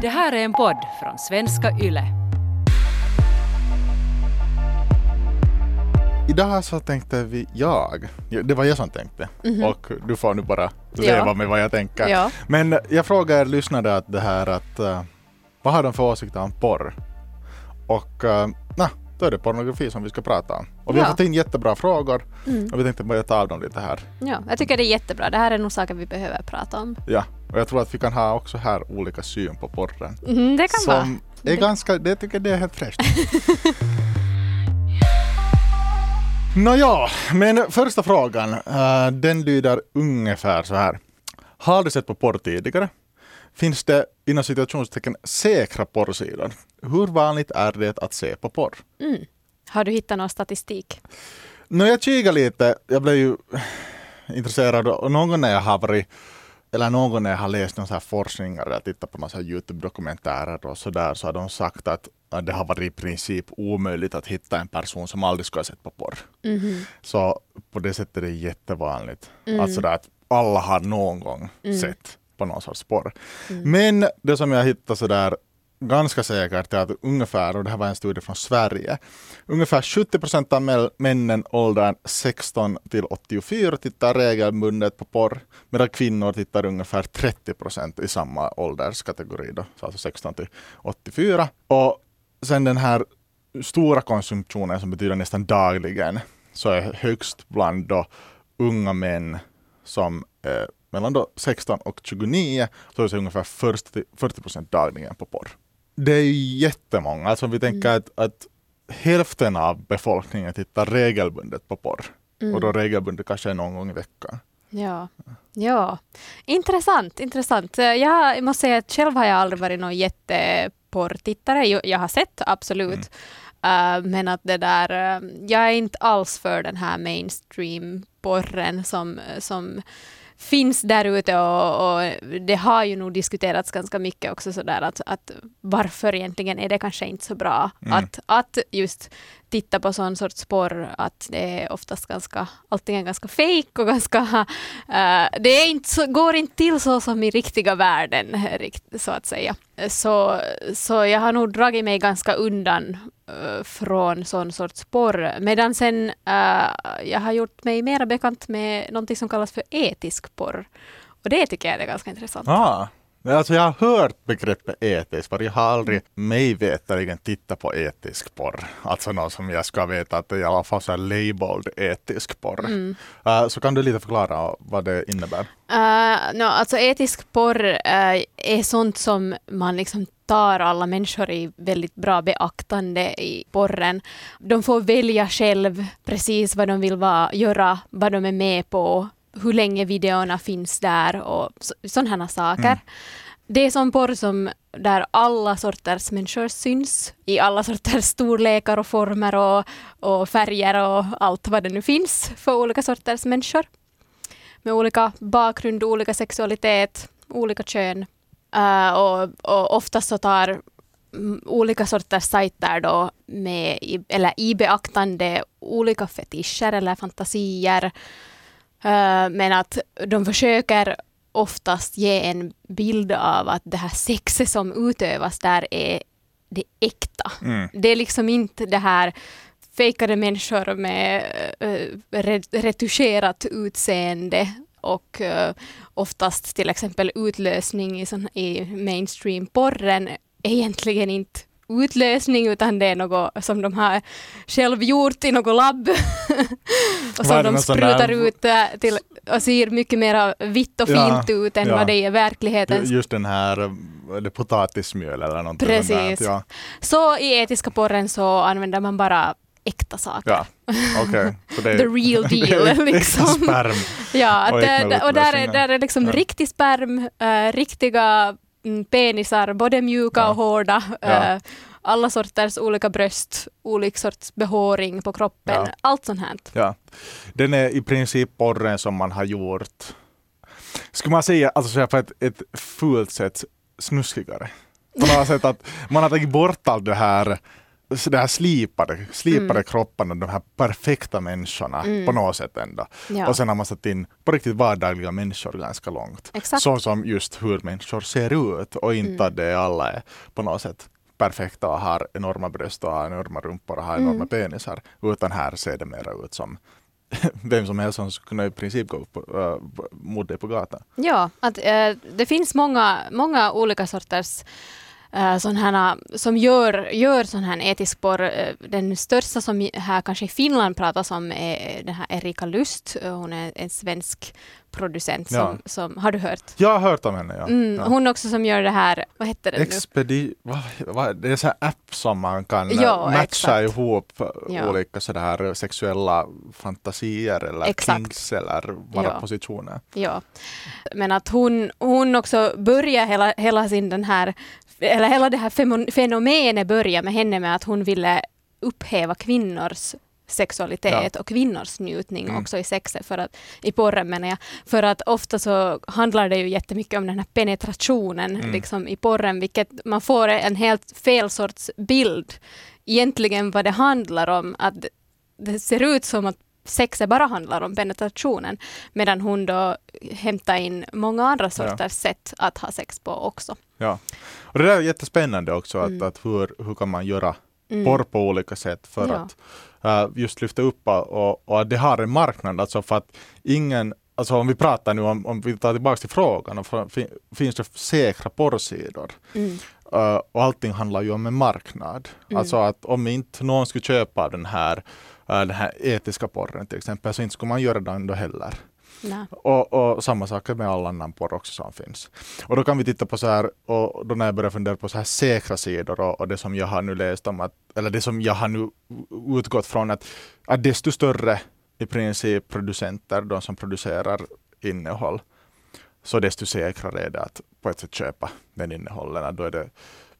Det här är en podd från svenska YLE. Idag så tänkte vi, jag, ja, det var jag som tänkte Mhm. och du får nu bara leva Ja. med vad jag tänker. Ja. Men jag frågar er lyssnare att det här att uh, vad har de för åsikter om porr? Och nah, då är det pornografi som vi ska prata om. Och vi har Ja. fått in jättebra frågor Mm. och vi tänkte börja ta av dem lite här. ja, jag tycker det är jättebra. Det här är nog saker vi behöver prata om. Ja, och jag tror att vi kan ha också här olika syn på porren. Mm, det kan vara. Som är ganska, det tycker det är helt fräscht. Nåja, men första frågan, eh, den lyder ungefär så här. Har du sett på porr tidigare? Finns det inom situationstecken säkra porrsidor? Hur vanligt är det att se på porr? Mm. Har du hittat någon statistik? När jag kikar lite, jag blev ju intresserad och någon gång när jag har varit eller någon gång när jag har läst någon så här forskningar eller tittat på några Youtube-dokumentärer och så där så har de sagt att, det har varit i princip omöjligt att hitta en person som aldrig skulle ha sett på porr. Mhm. Så på det sättet är det jättevanligt. Mm. Alltså att alla har någon gång Mm. sett på någon sorts porr. Mm. Men det som jag hittade så där ganska säkert är att ungefär, och det här var en studie från Sverige, ungefär 70 procent av männen åldern 16 till 84 tittar regelbundet på porr, medan kvinnor tittar ungefär 30 procent i samma ålderskategori, då, så alltså 16 till 84. Och sen den här stora konsumtionen som betyder nästan dagligen, så är högst bland då unga män som eh, mellan då 16 och 29 så är det ungefär 40 40 procent dagligen på porr. Det är ju jättemånga, alltså vi tänker att, att hälften av befolkningen tittar regelbundet på porr. Mm. Och då regelbundet kanske någon gång i veckan. Ja. ja, intressant. intressant. Jag måste säga att själv har jag aldrig varit någon jätteporrtittare. Jag har sett, absolut. Uh, men att det där, uh, jag är inte alls för den här mainstream-porren som, som finns där ute och, och det har ju nog diskuterats ganska mycket också sådär att, att varför egentligen är det kanske inte så bra Mm. att, att just titta på sån sorts porr att det är oftast ganska, antingen ganska fejk och ganska, uh, det är inte så, går inte till så som i riktiga världen så att säga. Så, så jag har nog dragit mig ganska undan uh, från sån sorts porr. Medan sen uh, jag har gjort mig mera bekant med någonting som kallas för etisk porr. Och det tycker jag är ganska intressant. Ah. Alltså jag har hört begreppet etisk porr, jag har aldrig mig veterligen tittat på etisk porr. Alltså någon som jag ska veta att det är i alla fall här labeled etisk porr. Mm. Eh, så kan du lite förklara vad det innebär? Uh, no, alltså etisk porr eh, är sånt som man liksom tar alla människor i väldigt bra beaktande i porren. De får välja själv precis vad de vill vara, göra, vad de är med på, hur länge videorna finns där och sådana här saker. Mm. Det är som porr som där alla sorters människor syns i alla sorters storlekar och former och, och färger och allt vad det nu finns för olika sorters människor med olika bakgrund, olika sexualitet, olika kön. Uh, och, och oftast så tar olika sorters sajter då med eller i beaktande olika fetischer eller fantasier. Uh, men att de försöker oftast ge en bild av att det här sexet som utövas där är det äkta. Mm. Det är liksom inte det här fejkade människor med re- retuscherat utseende och uh, oftast till exempel utlösning i, sån, i mainstream-porren är egentligen inte utlösning utan det är något som de har själv gjort i något labb och är som de sprutar där- ut äh, till och ser mycket mer vitt och Ja, fint ut än ja. vad det är i verkligen. Ju- Just den här det potatismjöl eller någonting Precis. där. Ja, Så i etiska porren så använder man bara äkta saker. ja. okej. Så det är- The real det är deal, äkta liksom. sperm. Ja, Och och där, är- utlösningar. där är liksom Ja. riktig sperm, äh, riktiga penisar, både mjuka Ja. och hårda. Ja. äh, alla sorters olika bröst, olika sorts behåring på kroppen, Ja. allt sånt här. Ja. Den är i princip porren som man har gjort, skulle man säga, alltså så här på ett, ett fult sätt snuskigare. På något sätt att man har tagit bort allt det här så det här slipade, slipade Mm. kropparna, de här perfekta människorna Mm. på något sätt ändå. Ja. Och sen har man satt in på riktigt vardagliga människor ganska långt. Exakt. Så som just hur människor ser ut och inte Mm. att det alla är på något sätt perfekta och har enorma bröst och har enorma rumpor och har Mm. enorma penisar. Utan här ser det mer ut som vem som helst som skulle kunna i princip gå upp äh, mot dig på gatan. Ja, att, eh, det finns många, många olika sorters Eh, sån här, eh, som gör, gör sån här etisk porr. Eh, den största som här kanske i Finland pratas om är den här Erika Lust. Hon är en svensk producent. Som, Ja. som, har du hört? Jag har hört om henne. Ja. Mm, ja. Hon också som gör det här, vad heter det nu? Expedi... Vad, vad, det är här app som man kan Ja, matcha exakt. ihop Ja. olika sådär sexuella fantasier eller Exakt. kinks eller bara Ja. positioner. Ja. Men att hon, hon också börjar hela, hela sin den här, eller hela det här fenomenet börjar med henne med att hon ville upphäva kvinnors sexualitet och kvinnors njutning Mm. också i sexet, för att, i porren menar jag. För att ofta så handlar det ju jättemycket om den här penetrationen Mm. liksom, i porren, vilket man får en helt fel sorts bild egentligen vad det handlar om. Att det ser ut som att sexet bara handlar om penetrationen, medan hon då hämtar in många andra sorters sätt att ha sex på också. Ja. Och det där är jättespännande också, att, Mm. att hur, hur kan man göra Mm. porr på olika sätt för Ja. att just lyfta upp och, och det har en marknad. Alltså för att ingen, alltså om vi pratar nu om, om vi tar tillbaka till frågan, fin, finns det säkra porrsidor? Mm. Uh, och allting handlar ju om en marknad. Mm. Alltså att om inte någon skulle köpa den här, uh, den här etiska porren till exempel, så inte skulle man göra den då heller. Nej. Och, och samma sak med all annan porr också som finns. Och då kan vi titta på så här, och då när jag börjar fundera på så här säkra sidor och, och det som jag har nu läst om, att, eller det som jag har nu utgått från att, att desto större i princip producenter, de som producerar innehåll, så desto säkrare är det att på ett sätt köpa den innehållen. Då är det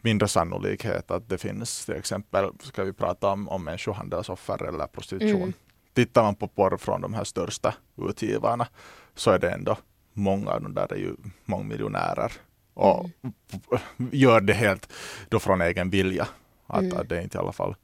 mindre sannolikhet att det finns till exempel, ska vi prata om, om människohandelsoffer eller prostitution. Mm. Tittar man på porr från de här största utgivarna så är det ändå många av de där är ju mångmiljonärer och gör det helt då från egen vilja. Att, Mm. att det är inte i alla fall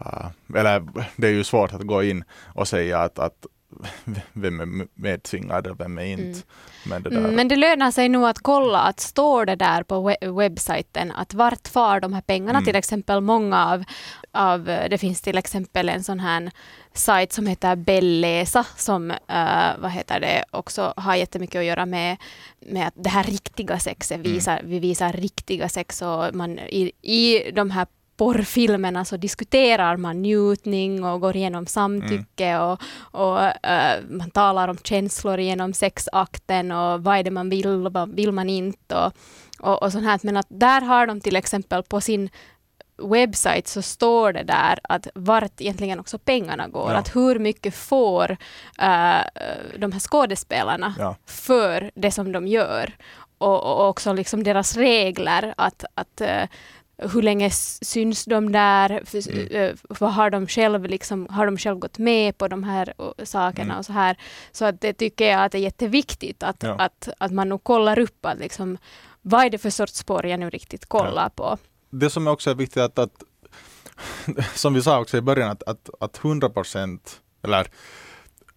uh, eller det är ju svårt att gå in och säga att, att vem är medtvingad och vem är inte. Mm. Men det Mm, men det lönar sig nog att kolla att står det där på we- webbsajten att vart far de här pengarna Mm. till exempel många av, av, det finns till exempel en sån här sajt som heter Bellesa som uh, vad heter det, också har jättemycket att göra med, med att det här riktiga sexet, Mm. visar, vi visar riktiga sex och man i, i de här porrfilmerna så diskuterar man njutning och går igenom samtycke och, och eh, man talar om känslor genom sexakten och vad är det man vill och vad vill man inte och, och, och sånt här. Men att där har de till exempel på sin webbsite så står det där att vart egentligen också pengarna går. Ja. Att hur mycket får eh, de här skådespelarna ja. för det som de gör. Och, och också liksom deras regler, att, att eh, hur länge syns de där? Mm. eh, vad har de själv liksom, har de själv gått med på de här eh, sakerna Mm. och så här. Så att det tycker jag att det är jätteviktigt att, Ja. att, att man nog kollar upp att liksom, vad är det för sorts spår jag nu riktigt kollar på. Det som också är viktigt att, att som vi sa också i början, att, att, att 100 procent eller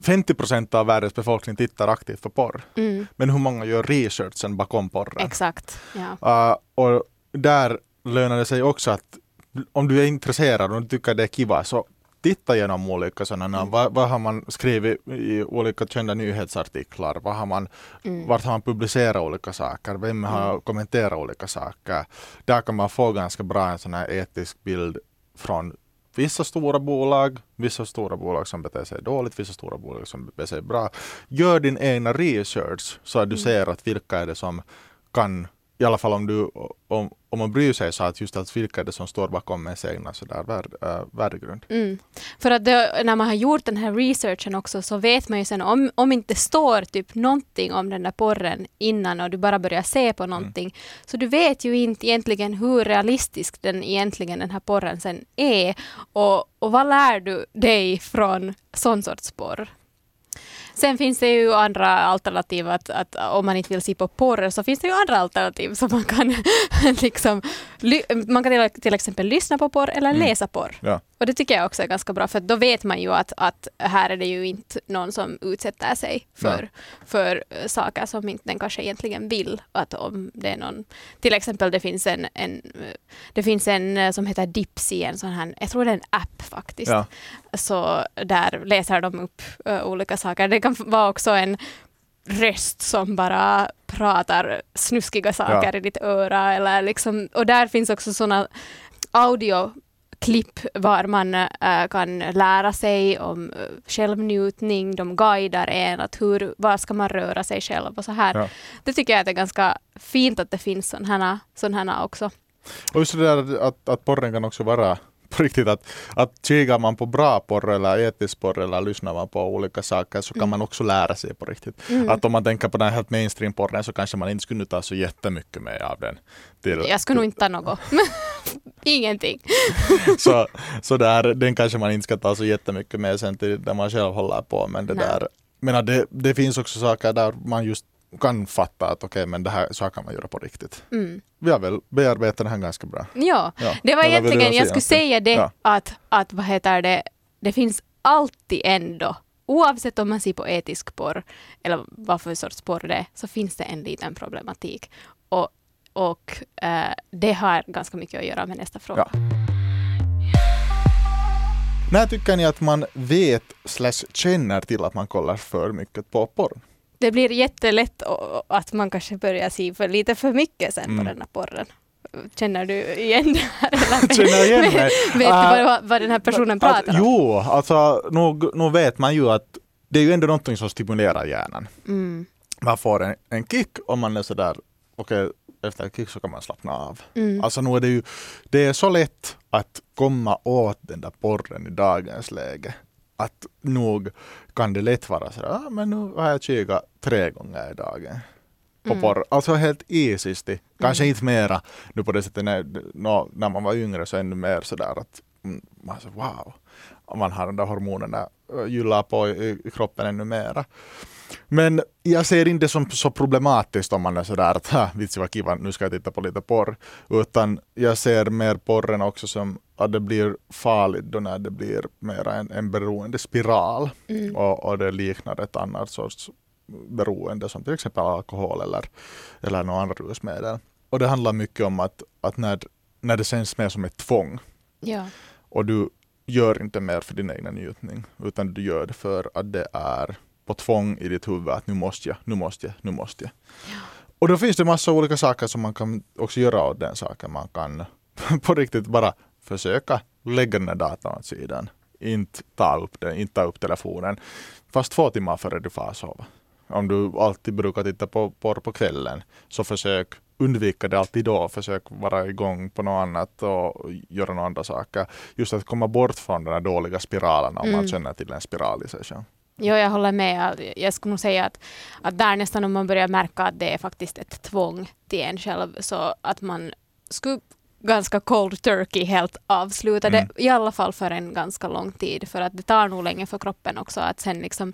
50 procent av världens befolkning tittar aktivt på porr. Mm, Men hur många gör researchen bakom porren? exakt. Ja. Uh, och där lönar det sig också att om du är intresserad och du tycker det är kiva så titta igenom olika sådana, Mm. vad, vad har man skrivit i olika kända nyhetsartiklar, vad har man, Mm. vart har man publicerat olika saker, vem har Mm. kommenterat olika saker. Där kan man få ganska bra en sån här etisk bild från vissa stora bolag, vissa stora bolag som beter sig dåligt, vissa stora bolag som beter sig bra. Gör din egna research så att du Mm. ser att vilka är det som kan, i alla fall om, du, om, om man bryr sig så att just att vilka är det som står bakom ens egna sådär värd, äh, värdegrund. Mm. För att det, när man har gjort den här researchen också så vet man ju sen om, om inte står typ någonting om den där porren innan och du bara börjar se på någonting så du vet ju inte egentligen hur realistisk den egentligen den här porren sen är och, och vad lär du dig från sån sorts porr? Sen finns det ju andra alternativ att, att om man inte vill se på porr så finns det ju andra alternativ som man kan liksom, man kan till, exempel lyssna på porr eller Mm. läsa porr. Ja. Och det tycker jag också är ganska bra för då vet man ju att, att här är det ju inte någon som utsätter sig för, för saker som inte den kanske egentligen vill. Att om det är någon, till exempel det finns en, en, det finns en eh, som heter Dipsy, en sån här, jag tror det är en app faktiskt. Ja. Så där läser de upp uh, olika saker. Det kan vara också en röst som bara pratar snuskiga saker Ja. i ditt öra. Eller liksom, och där finns också sådana audioklipp var man eh, kan lära sig om uh, självnjutning. De guidar en att hur, var ska man röra sig själv och så här. Ja. Det tycker jag att det är ganska fint att det finns sådana här, sån här också. Och just det där att, att porren kan också vara på riktigt att, att kikar man på bra porr eller etisk porr eller lyssnar man på olika saker så kan Mm. man också lära sig på riktigt. Mm. Att om man tänker på den här helt mainstream porren så kanske man inte skulle ta så jättemycket med av den. Till, Jag skulle nog inte ta något. Ingenting. så, så där, den kanske man inte ska ta så jättemycket med sen till där man själv håller på. Men det, Nej. där, men det, det finns också saker där man just kan fatta att okej, men det här så här kan man göra på riktigt. Mm. Vi har väl bearbetat den här ganska bra. Ja, Ja. det var Eller egentligen, jag skulle säga det Ja. att, att vad heter det, det finns alltid ändå, oavsett om man ser på etisk porr eller vad för sorts porr det är, så finns det en liten problematik. Och, och eh, det har ganska mycket att göra med nästa fråga. Ja. När tycker ni att man vet slash känner till att man kollar för mycket på porr? Det blir jättelätt att man kanske börjar se för lite för mycket sen Mm. på den här porren. Känner du igen det här? Eller? Känner igen mig? Vet du Ah, vad, vad den här personen pratar att, om? Jo, alltså nog, nog vet man ju att det är ju ändå någonting som stimulerar hjärnan. Mm. Man får en, en kick om man är sådär, okej, efter en kick så kan man slappna av. Mm. Alltså nu är det ju, det är så lätt att komma åt den där porren i dagens läge. Att nog kan det lätt vara sådär, ah, men nu har jag kikat tre gånger i dagen på Mm. porr. Alltså helt easy. Kanske inte mera nu på det sättet när, när man var yngre så ännu mer sådär att mm, man så wow. Man har de där hormonerna äh, gyllar på i, i kroppen ännu mera. Men jag ser inte det som så problematiskt om man är sådär att "Ha, vitsi vad kiva, nu ska jag titta på lite porr. Utan jag ser mer porren också som att det blir farligt då när det blir mera en, en beroende spiral Mm. och, och det liknar ett annat sorts beroende som till exempel alkohol eller, eller något annat rusmedel. Och det handlar mycket om att, att när, när det känns mer som ett tvång Ja. och du gör inte mer för din egen njutning utan du gör det för att det är på tvång i ditt huvud att nu måste jag, nu måste jag, nu måste jag. Och då finns det massa olika saker som man kan också göra åt den saken. Man kan på riktigt bara försöka lägga den här datorn åt sidan. Inte ta upp den, inte ta upp telefonen. Fast två timmar före du får sova. Om du alltid brukar titta på porr på kvällen så försök undvika det alltid då. Försök vara igång på något annat och göra några andra saker. Just att komma bort från den här dåliga spiralen om man Mm. känner till en spiral i sig själv. Jo, jag håller med. Jag skulle nog säga att, att där nästan om man börjar märka att det är faktiskt ett tvång till en själv så att man skulle ganska cold turkey helt avsluta det, Mm. i alla fall för en ganska lång tid. För att det tar nog länge för kroppen också att sen liksom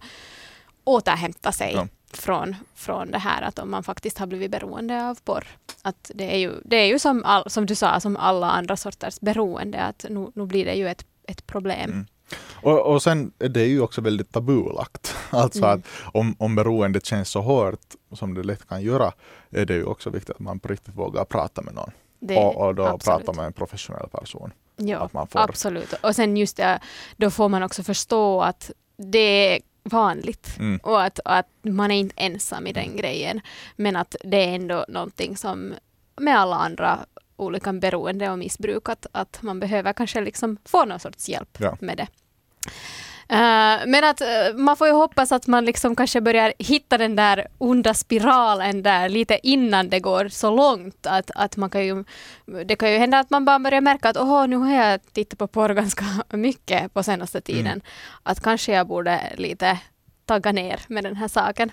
återhämta sig Ja. från, från det här att om man faktiskt har blivit beroende av porr. Att det är ju, det är ju som, all, som du sa, som alla andra sorters beroende, att nu, nu blir det ju ett, ett problem. Mm. Och, och sen är det ju också väldigt tabulagt. Alltså Mm. att om, om beroendet känns så hårt som det lätt kan göra är det ju också viktigt att man på riktigt vågar prata med någon. Det, och, och då absolut. prata med en professionell person. Ja, att man får- absolut. Och sen just det, då får man också förstå att det är vanligt Mm. och att, att man är inte ensam i den grejen. Men att det är ändå någonting som med alla andra olika beroende och missbruk att, att man behöver kanske liksom få någon sorts hjälp Ja. med det. Eh, men att eh, man får ju hoppas att man liksom kanske börjar hitta den där onda spiralen där lite innan det går så långt att, att man kan ju, det kan ju hända att man bara börjar märka att åh, nu har jag tittat på porr ganska mycket på senaste tiden. Mm. Att kanske jag borde lite tagga ner med den här saken.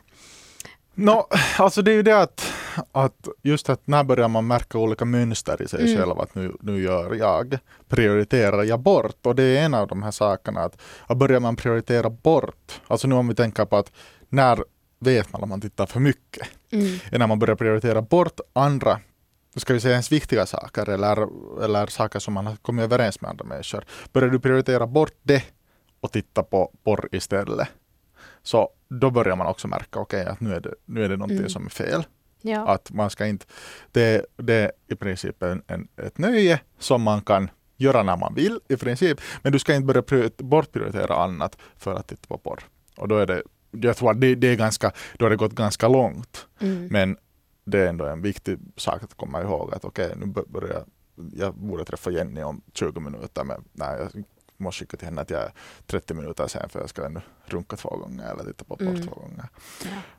No, alltså det är ju det att, att just att när börjar man märka olika mönster i sig Mm. själv att nu, nu gör jag, prioriterar jag bort och det är en av de här sakerna att, att börjar man prioritera bort, alltså nu om vi tänker på att när vet man om man tittar för mycket, Mm. är när man börjar prioritera bort andra ska vi säga ens viktiga saker eller, eller saker som man har kommit överens med andra människor. Börjar du prioritera bort det och titta på porr istället, så då börjar man också märka okej att nu är det, nu är det någonting Mm. som är fel. Ja. Att man ska inte, det, det är i princip en, en, ett nöje som man kan göra när man vill i princip. Men du ska inte börja prior- bortprioritera annat för att titta på porr. Och då är det, jag tror att det, det är ganska, då har det gått ganska långt. Mm. Men det är ändå en viktig sak att komma ihåg att okej, nu bör- börjar jag, jag borde träffa Jenny om 20 minuter men nej, jag måste skicka till henne att jag är 30 minuter sen för jag ska ännu runka två gånger eller titta på porr Mm. två gånger.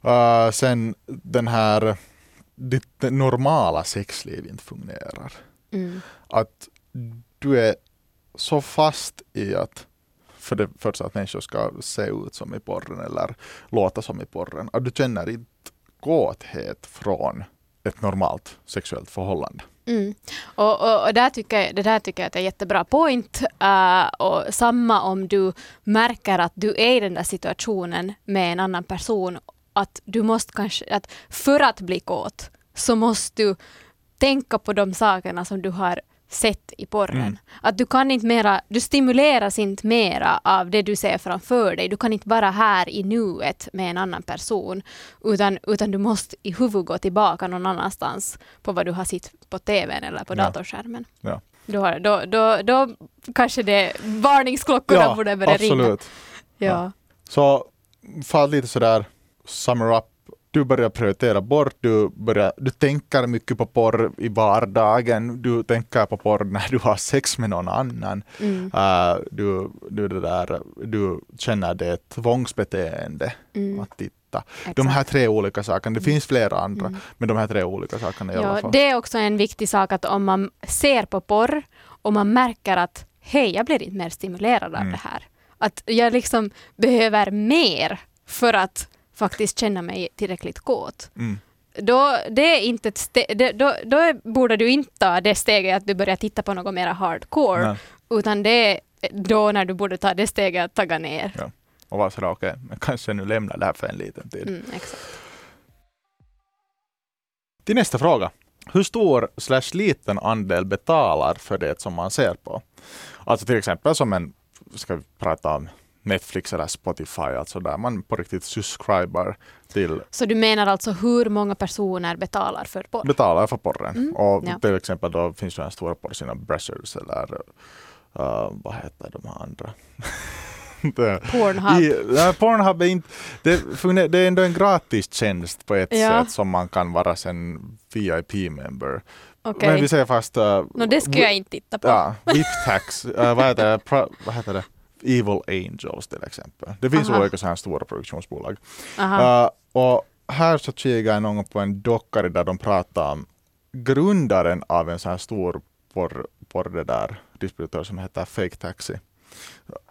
Ja. Uh, sen den här, ditt normala sexliv inte fungerar. Mm. Att du är så fast i att för det första att människor ska se ut som i porren eller låta som i porren. Att du känner inte kåthet från ett normalt sexuellt förhållande. Mm. Och, och, och där tycker jag, det där tycker jag att är jättebra point. Uh, och samma om du märker att du är i den där situationen med en annan person. Att du måste kanske, att för att bli kåt så måste du tänka på de sakerna som du har sett i porren. Mm. Att du kan inte mera, du stimuleras inte mera av det du ser framför dig. Du kan inte vara här i nuet med en annan person. Utan, utan du måste i huvudet gå tillbaka någon annanstans på vad du har sett på TVn eller på Ja. datorskärmen. Ja. Då, då, då, då kanske det varningsklockorna borde börja ringa. absolut. Ja. Så för att lite sådär summer up. Du börjar prioritera bort, du, börjar, du tänker mycket på porr i vardagen, du tänker på porr när du har sex med någon annan. Mm, Uh, du, du, det där, du känner det ett tvångsbeteende mm, att titta. exakt. De här tre olika sakerna, det finns flera andra, Mm. men de här tre olika sakerna i alla Ja, fall. det är också en viktig sak att om man ser på porr och man märker att hej, jag blir inte mer stimulerad av Mm. det här. Att jag liksom behöver mer för att faktiskt känna mig tillräckligt kåt. Mm. Då, det är inte det, då, då är, borde du inte ta det steget att du börjar titta på något mer hardcore, Nej. utan det är då när du borde ta det steget att tagga ner. Och vara sådär, okej, men kanske nu lämnar det här för en liten tid. Mm. Till nästa fråga. Hur stor slash liten andel betalar för det som man ser på? Alltså till exempel som en, ska vi prata om Netflix eller Spotify, alltså där man på riktigt subscriber till, Så du menar alltså hur många personer betalar för porr? betalar för porren. Mm, Och ja. till exempel då finns det den stora porrsina Brazzers eller uh, vad heter de här andra? Pornhub? I, nej, Pornhub är inte, det, det är ändå en gratis tjänst på ett Ja. sätt som man kan vara sen VIP-member. Okej. Men vi säger fast... Uh, Nå, det skulle jag inte titta på. Ja, VIP-tax, uh, vad, heter det? Pro, vad heter det? Evil Angels till exempel. Det finns Aha. olika så här stora produktionsbolag. Uh, och här så kikade jag någon på en dockare där de pratar om grundaren av en så här stor porr, porr det där distributör som heter Fake Taxi.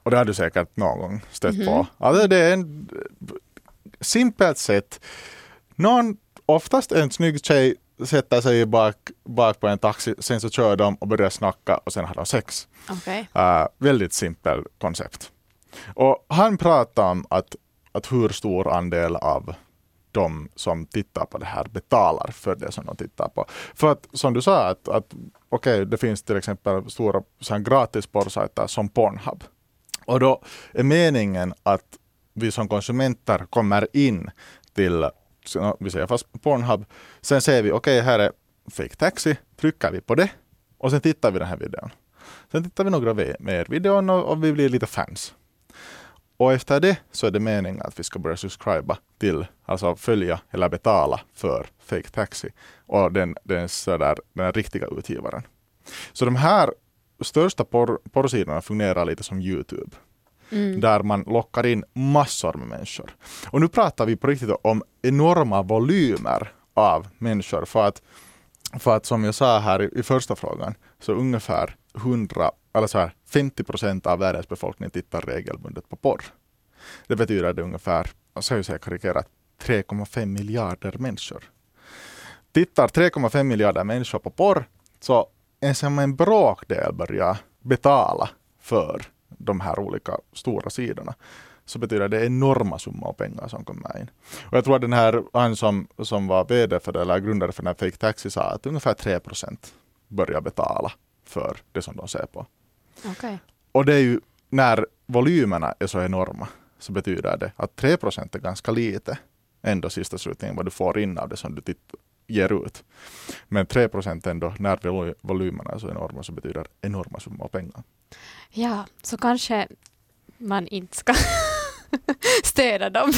Och det har du säkert någon gång stött Mhm. på. Alltså det är en simpelt sett, någon, oftast en snygg tjej sätter sig bak, bak på en taxi, sen så kör de och börjar snacka och sen har de sex. Okej. Uh, väldigt simpel koncept. Och han pratar om att, att hur stor andel av de som tittar på det här betalar för det som de tittar på. För att som du sa, att, att okej, det finns till exempel stora så här, gratis porrsajter som Pornhub. Och då är meningen att vi som konsumenter kommer in till, vi säger fast Pornhub, sen ser vi okej, här är Fake Taxi, trycker vi på det och sen tittar vi den här videon. Sen tittar vi några mer videon och, och vi blir lite fans. Och efter det så är det meningen att vi ska börja subscriba till, alltså följa eller betala för Fake Taxi och den, den, sådär, den riktiga utgivaren. Så de här största porr, porrsidorna fungerar lite som Youtube Mm. där man lockar in massor med människor. Och nu pratar vi på riktigt om enorma volymer av människor för att, för att som jag sa här i, i första frågan, så ungefär 100, eller så här, 50 procent av världens befolkning tittar regelbundet på porr. Det betyder att det är ungefär, jag så karikerat, 3,5 miljarder människor. Tittar 3,5 miljarder människor på porr så ens en bråkdel börjar betala för de här olika stora sidorna så betyder det enorma summor pengar som kommer in. Och jag tror att den här, han som, som var vd för det, eller grundare för den här Fake Taxi sa att ungefär 3 procent börjar betala för det som de ser på. Okay. Och det är ju när volymerna är så enorma så betyder det att 3 procent är ganska lite ändå sista slutningen vad du får in av det som du titt, ger ut. Men 3 procent ändå, när volymerna är så enorma, så betyder enorma summor pengar. Ja, så kanske man inte ska stödja dem.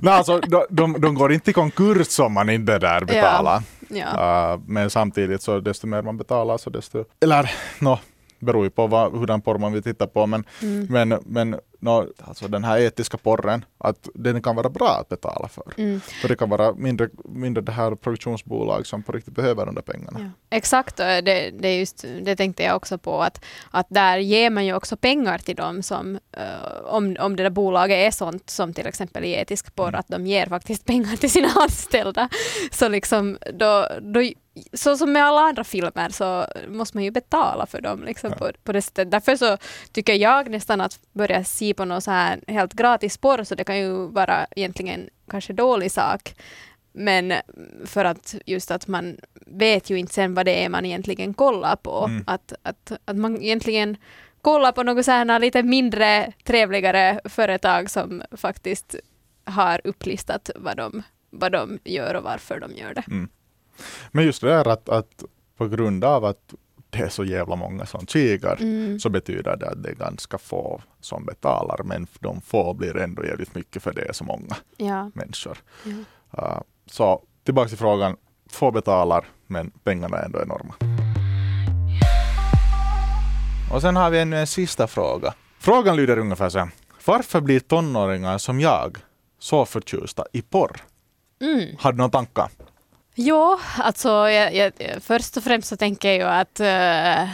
Nej, alltså, de, de, de, går inte i konkurs om man inte där betalar. Ja. Ja. Uh, men samtidigt så desto mer man betalar så desto... Eller no, beror ju på vad, hurdan porr man vill titta på. Men, mm. men, men no, alltså den här etiska porren, att den kan vara bra att betala för. Mm. För det kan vara mindre, mindre det här produktionsbolag som på riktigt behöver de där pengarna. Ja. Exakt, det, det, just, det tänkte jag också på att, att där ger man ju också pengar till dem som, uh, om, om det där bolaget är sånt som till exempel i etisk porr, mm. att de ger faktiskt pengar till sina anställda. Så liksom då, då så som med alla andra filmer så måste man ju betala för dem liksom, ja. på, på det sättet. Därför så tycker jag nästan att börja se på något så här helt gratis porr så det kan ju vara egentligen kanske dålig sak. Men för att just att man vet ju inte sen vad det är man egentligen kollar på. Mm. Att, att, att man egentligen kollar på något så här lite mindre trevligare företag som faktiskt har upplistat vad de, vad de gör och varför de gör det. Mm. Men just det där att, att på grund av att det är så jävla många som kikar mm. så betyder det att det är ganska få som betalar men de få blir ändå jävligt mycket för det är så många ja. människor. Ja. Uh, så tillbaka till frågan, få betalar men pengarna är ändå enorma. Och sen har vi ännu en sista fråga. Frågan lyder ungefär så här. Varför blir tonåringar som jag så förtjusta i porr? Mm. Har du några tankar? Ja, alltså jag, jag, först och främst så tänker jag ju att uh,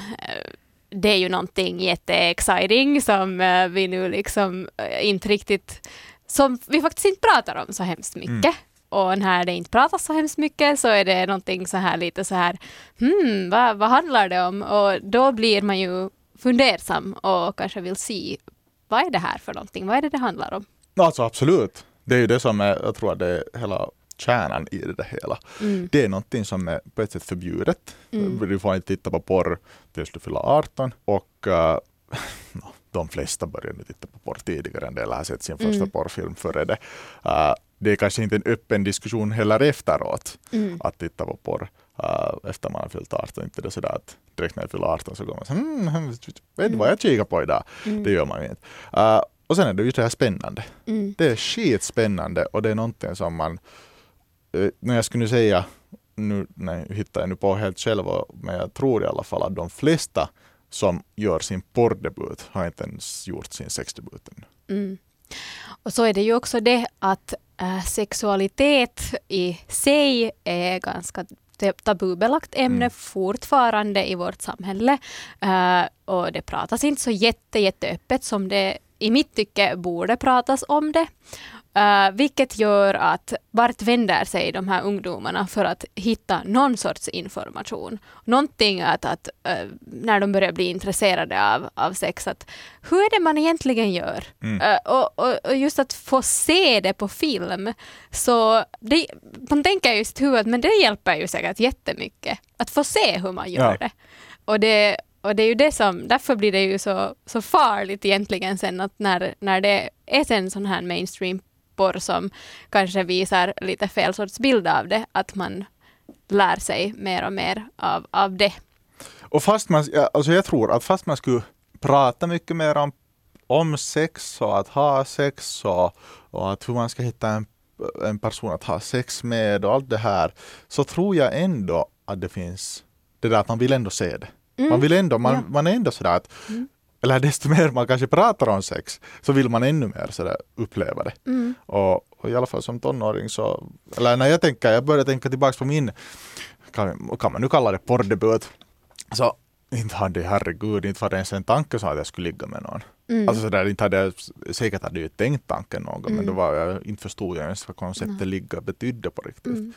det är ju någonting jätteexciting som uh, vi nu liksom uh, inte riktigt, som vi faktiskt inte pratar om så hemskt mycket. Mm. Och när det inte pratas så hemskt mycket så är det någonting så här lite så här, hmm, vad, vad handlar det om? Och då blir man ju fundersam och kanske vill se, vad är det här för någonting? Vad är det det handlar om? Alltså absolut. Det är ju det som är, jag tror att det är hela kärnan i det hela. Mm. Det är någonting som är på ett sätt förbjudet. Mm. Du får inte titta på porr tills du fyller 18 och uh, de flesta börjar nu titta på porr tidigare än det eller har sett sin första mm. porrfilm före det. Uh, det är kanske inte en öppen diskussion heller efteråt mm. att titta på porr uh, efter man har fyllt 18. Inte det sådär att direkt när jag fyller 18 så går man så mm, vet du vad jag kikar på idag? Mm. Det gör man ju inte. Uh, och sen är det ju det här spännande. Mm. Det är skitspännande och det är någonting som man när jag skulle säga, nu nej, hittar jag nu på helt själv, men jag tror i alla fall att de flesta som gör sin porrdebut har inte ens gjort sin sexdebut ännu. Mm. Och så är det ju också det att äh, sexualitet i sig är ganska tabubelagt ämne mm. fortfarande i vårt samhälle. Uh, och det pratas inte så jätte, jätteöppet som det i mitt tycke borde pratas om det. Uh, vilket gör att vart vänder sig de här ungdomarna för att hitta någon sorts information? Någonting att, att uh, när de börjar bli intresserade av, av sex, att hur är det man egentligen gör? Mm. Uh, och, och, och, just att få se det på film, så det, man tänker just hur men det hjälper ju säkert jättemycket att få se hur man gör ja. det. Och det och det är ju det som, därför blir det ju så, så farligt egentligen sen att när, när det är en sån här mainstream porr som kanske visar lite fel sorts bild av det, att man lär sig mer och mer av, av det. Och fast man, alltså jag tror att fast man skulle prata mycket mer om, om sex och att ha sex och, och att hur man ska hitta en, en person att ha sex med och allt det här, så tror jag ändå att det finns det där att man vill ändå se det. Mm. Man vill ändå, man, ja. man är ändå sådär att mm eller desto mer man kanske pratar om sex, så vill man ännu mer sådär uppleva det. Mm. Och, och, i alla fall som tonåring så, eller när jag tänker, jag börjar tänka tillbaks på min, kan, kan man nu kalla det porrdebut, så inte hade herregud, inte var det ens en tanke så att jag skulle ligga med någon. Mm. Alltså sådär, inte hade jag, säkert hade jag tänkt tanken någon gång, men Mm. då var jag, inte förstod jag ens vad konceptet ligga betydde på riktigt. Mm.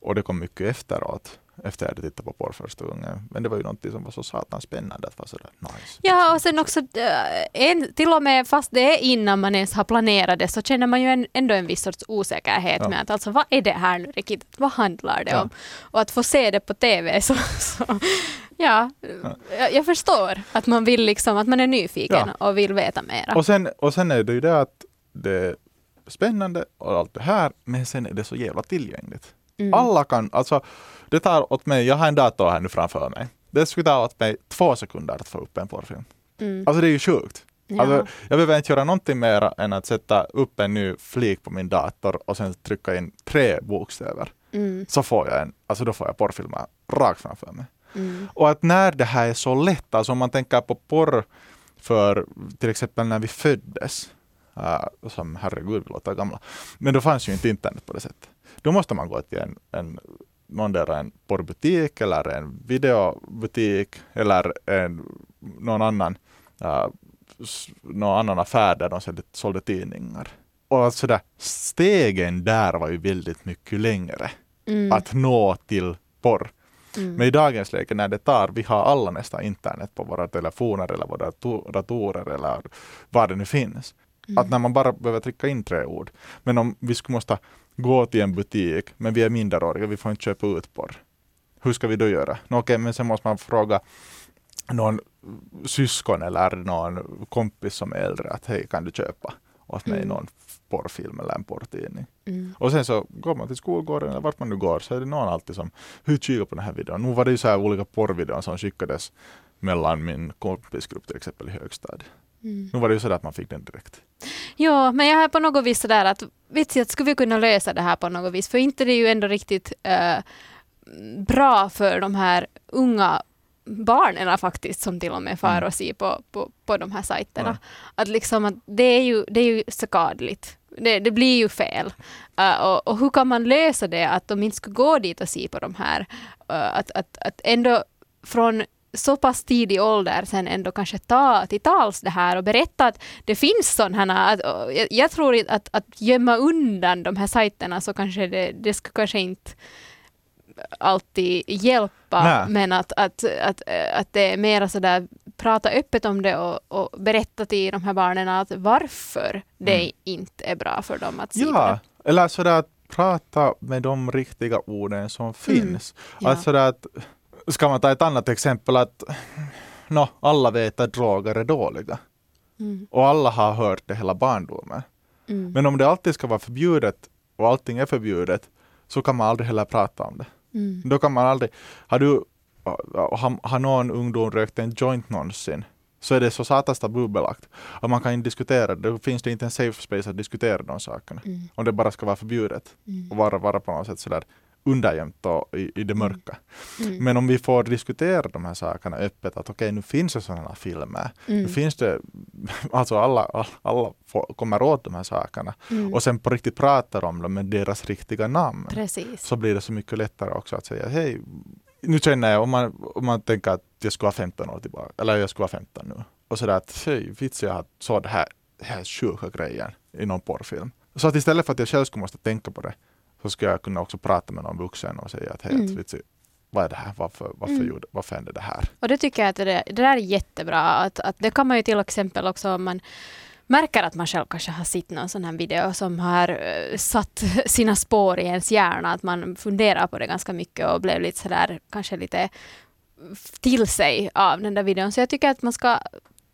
Och det kom mycket efteråt, efter jag hade tittat på porr första gången. Men det var ju någonting som var så satans spännande att vara sådär nice. Ja, och sen också, äh, en, till och med fast det är innan man ens har planerat det så känner man ju en, ändå en viss sorts osäkerhet Ja. med att alltså vad är det här nu riktigt, vad handlar det Ja. om? Och att få se det på TV så, så ja, Jag, jag förstår att man vill liksom, att man är nyfiken Ja. och vill veta mera. Och sen, och sen är det ju det att det är spännande och allt det här, men sen är det så jävla tillgängligt. Mm. Alla kan, alltså det tar åt mig, jag har en dator här nu framför mig. Det skulle ta åt mig två sekunder att få upp en porrfilm. Mm. Alltså det är ju sjukt. Ja. Alltså, jag behöver inte göra någonting mer än att sätta upp en ny flik på min dator och sen trycka in tre bokstäver. Mm. Så får jag en, alltså då får jag porrfilmer rakt framför mig. Mm. Och att när det här är så lätt, alltså om man tänker på porr för till exempel när vi föddes, uh, som herregud vi låter gamla, men då fanns ju inte internet på det sättet. Då måste man gå till en, en någon där en porrbutik eller en videobutik eller en, någon annan s- någon annan affär där de sålde, sålde tidningar. Och alltså där, stegen där var ju väldigt mycket längre Mm. att nå till porr. Mm. Men i dagens läge när det tar, vi har alla nästan internet på våra telefoner eller våra dator- datorer eller vad det nu finns. Mm. Att när man bara behöver trycka in tre ord. Men om vi skulle måste gå till en butik, men vi är minderåriga, vi får inte köpa ut porr. Hur ska vi då göra? Nå, okej, men sen måste man fråga någon syskon eller någon kompis som är äldre att hej, kan du köpa åt mig Mm. någon porrfilm eller en porrtidning? Mm. Och sen så går man till skolgården eller vart man nu går så är det någon alltid som hur kika på den här videon. Nu var det ju så här olika porrvideor som skickades mellan min kompisgrupp till exempel i högstadiet. Mm. Nu var det ju så där att man fick den direkt. Ja, men jag är på något vis sådär att vet jag, skulle vi kunna lösa det här på något vis? För inte det är ju ändå riktigt eh, bra för de här unga barnen faktiskt som till och med far Mm. och ser på, på, på de här sajterna. Ja. Att liksom att det är ju, det är ju skadligt. Det, det blir ju fel. Eh, och, och hur kan man lösa det att de inte ska gå dit och se på de här? Eh, att, att, att ändå från så pass tidig ålder sen ändå kanske ta till tals det här och berätta att det finns sådana här, jag, jag tror att, att gömma undan de här sajterna så kanske det, det skulle kanske inte alltid hjälpa, Nej. men att, att, att, att det är mera sådär prata öppet om det och, och berätta till de här barnen att varför det Mm. inte är bra för dem att se Ja, det. eller sådär att prata med de riktiga orden som finns. Ja. Sådär att, ska man ta ett annat exempel att no, alla vet att droger är dåliga. Mm, Och alla har hört det hela barndomen. mm, Men om det alltid ska vara förbjudet och allting är förbjudet så kan man aldrig heller prata om det. mm, Då kan man aldrig, har du, har, har någon ungdom rökt en joint någonsin så är det så satans tabubelagt. Och man kan inte diskutera det, då finns det inte en safe space att diskutera de sakerna. mm, Om det bara ska vara förbjudet mm, och vara, vara på något sätt sådär undergömt och i, i det mörka. mm, Men om vi får diskutera de här sakerna öppet, att okej nu finns det sådana filmer, mm, nu finns det, alltså alla, alla, alla får, kommer åt de här sakerna mm. och sen på riktigt pratar om dem med deras riktiga namn Precis. så blir det så mycket lättare också att säga hej, nu känner jag om man, om man tänker att jag skulle vara 15 år tillbaka, eller jag skulle vara 15 nu och sådär att hej, vits jag såg det här, här sjuka grejen i någon porrfilm. Så att istället för att jag själv skulle måste tänka på det så skulle jag kunna också prata med någon vuxen och säga att hej, Mm. att, vad är det här, varför, varför, Mm. gjorde, varför hände det här? Och det tycker jag att det, det där är jättebra. Att, att det kan man ju till exempel också om man märker att man själv kanske har sett någon sån här video som har eh, satt sina spår i ens hjärna, att man funderar på det ganska mycket och blev lite sådär kanske lite till sig av den där videon. Så jag tycker att man ska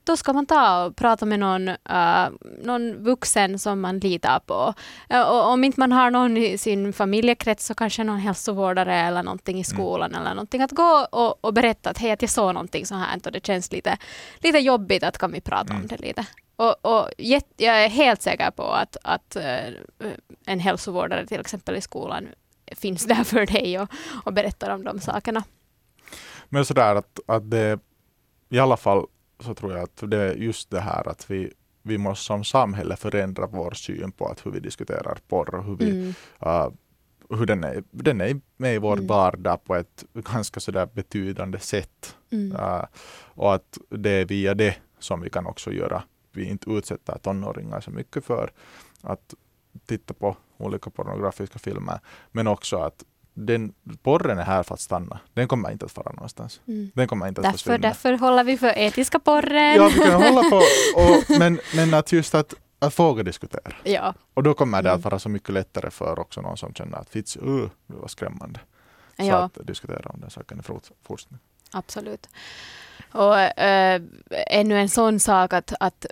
då ska man ta och prata med någon, eh, någon vuxen som man litar på. Eh, och om inte man har någon i sin familjekrets så kanske någon hälsovårdare eller någonting i skolan eller någonting. Att gå och, och berätta att hej, att jag såg någonting så här och det känns lite, lite jobbigt att kan vi prata om Mm. det lite. Och, och jag är helt säker på att, att eh, en hälsovårdare till exempel i skolan finns där för dig och, och berättar om de sakerna. Men sådär att, att det, i alla fall så tror jag att det är just det här att vi, vi måste som samhälle förändra vår syn på att hur vi diskuterar porr och hur, vi, Mm. uh, hur den, är, den är med i vår Mm. vardag på ett ganska sådär betydande sätt. Mm. Uh, och att det är via det som vi kan också göra vi inte utsätter tonåringar så mycket för att titta på olika pornografiska filmer. Men också att den, porren är här för att stanna. Den kommer inte att fara någonstans. Mm. Den kommer inte att Därför, försvinna. därför håller vi för etiska porren. Ja, vi kan hålla på. Och, men, men att just att, att våga diskutera. Ja. Och då kommer det Mm. att vara så mycket lättare för också någon som känner att fits, uh, det var skrämmande. Så Ja. att diskutera om den saken i fort- fortsättning. Absolut. Och äh, ännu en sån sak att, att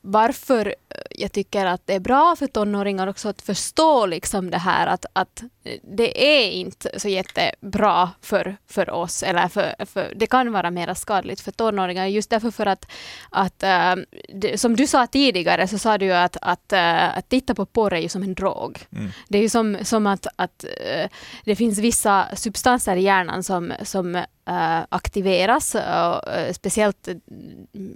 varför jag tycker att det är bra för tonåringar också att förstå liksom det här att, att det är inte så jättebra för, för oss, eller för, för, det kan vara mer skadligt för tonåringar, just därför för att, att äh, det, som du sa tidigare så sa du ju att, att, äh, att titta på porr är ju som en drog. Mm. Det är ju som, som att, att äh, det finns vissa substanser i hjärnan som, som aktiveras, och, speciellt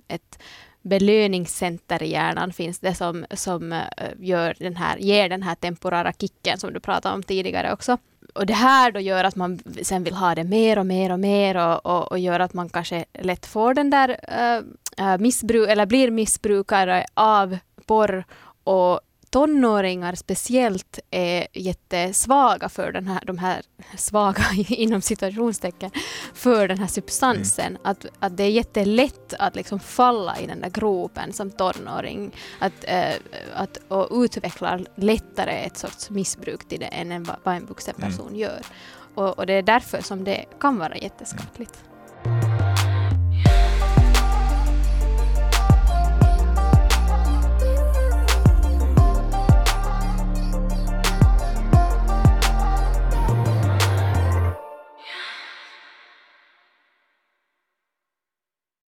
ett belöningscenter i hjärnan finns det som, som eh, gör den här, ger den här temporära kicken som du pratade om tidigare också. Och det här då gör att man sen vill ha det mer och mer och mer och, och, och gör att man kanske lätt får den där eh, eh, äh, missbruk, eller blir missbrukare av porr och tonåringar speciellt är jättesvaga för den här, de här svaga inom situationstecken, för den här substansen. Mm. Att, att det är jättelätt att liksom falla i den där gropen som tonåring. Att, äh, att, och utvecklar lättare ett sorts missbruk till det än vad en vuxen person mm. gör. Och, och, det är därför som det kan vara jätteskadligt.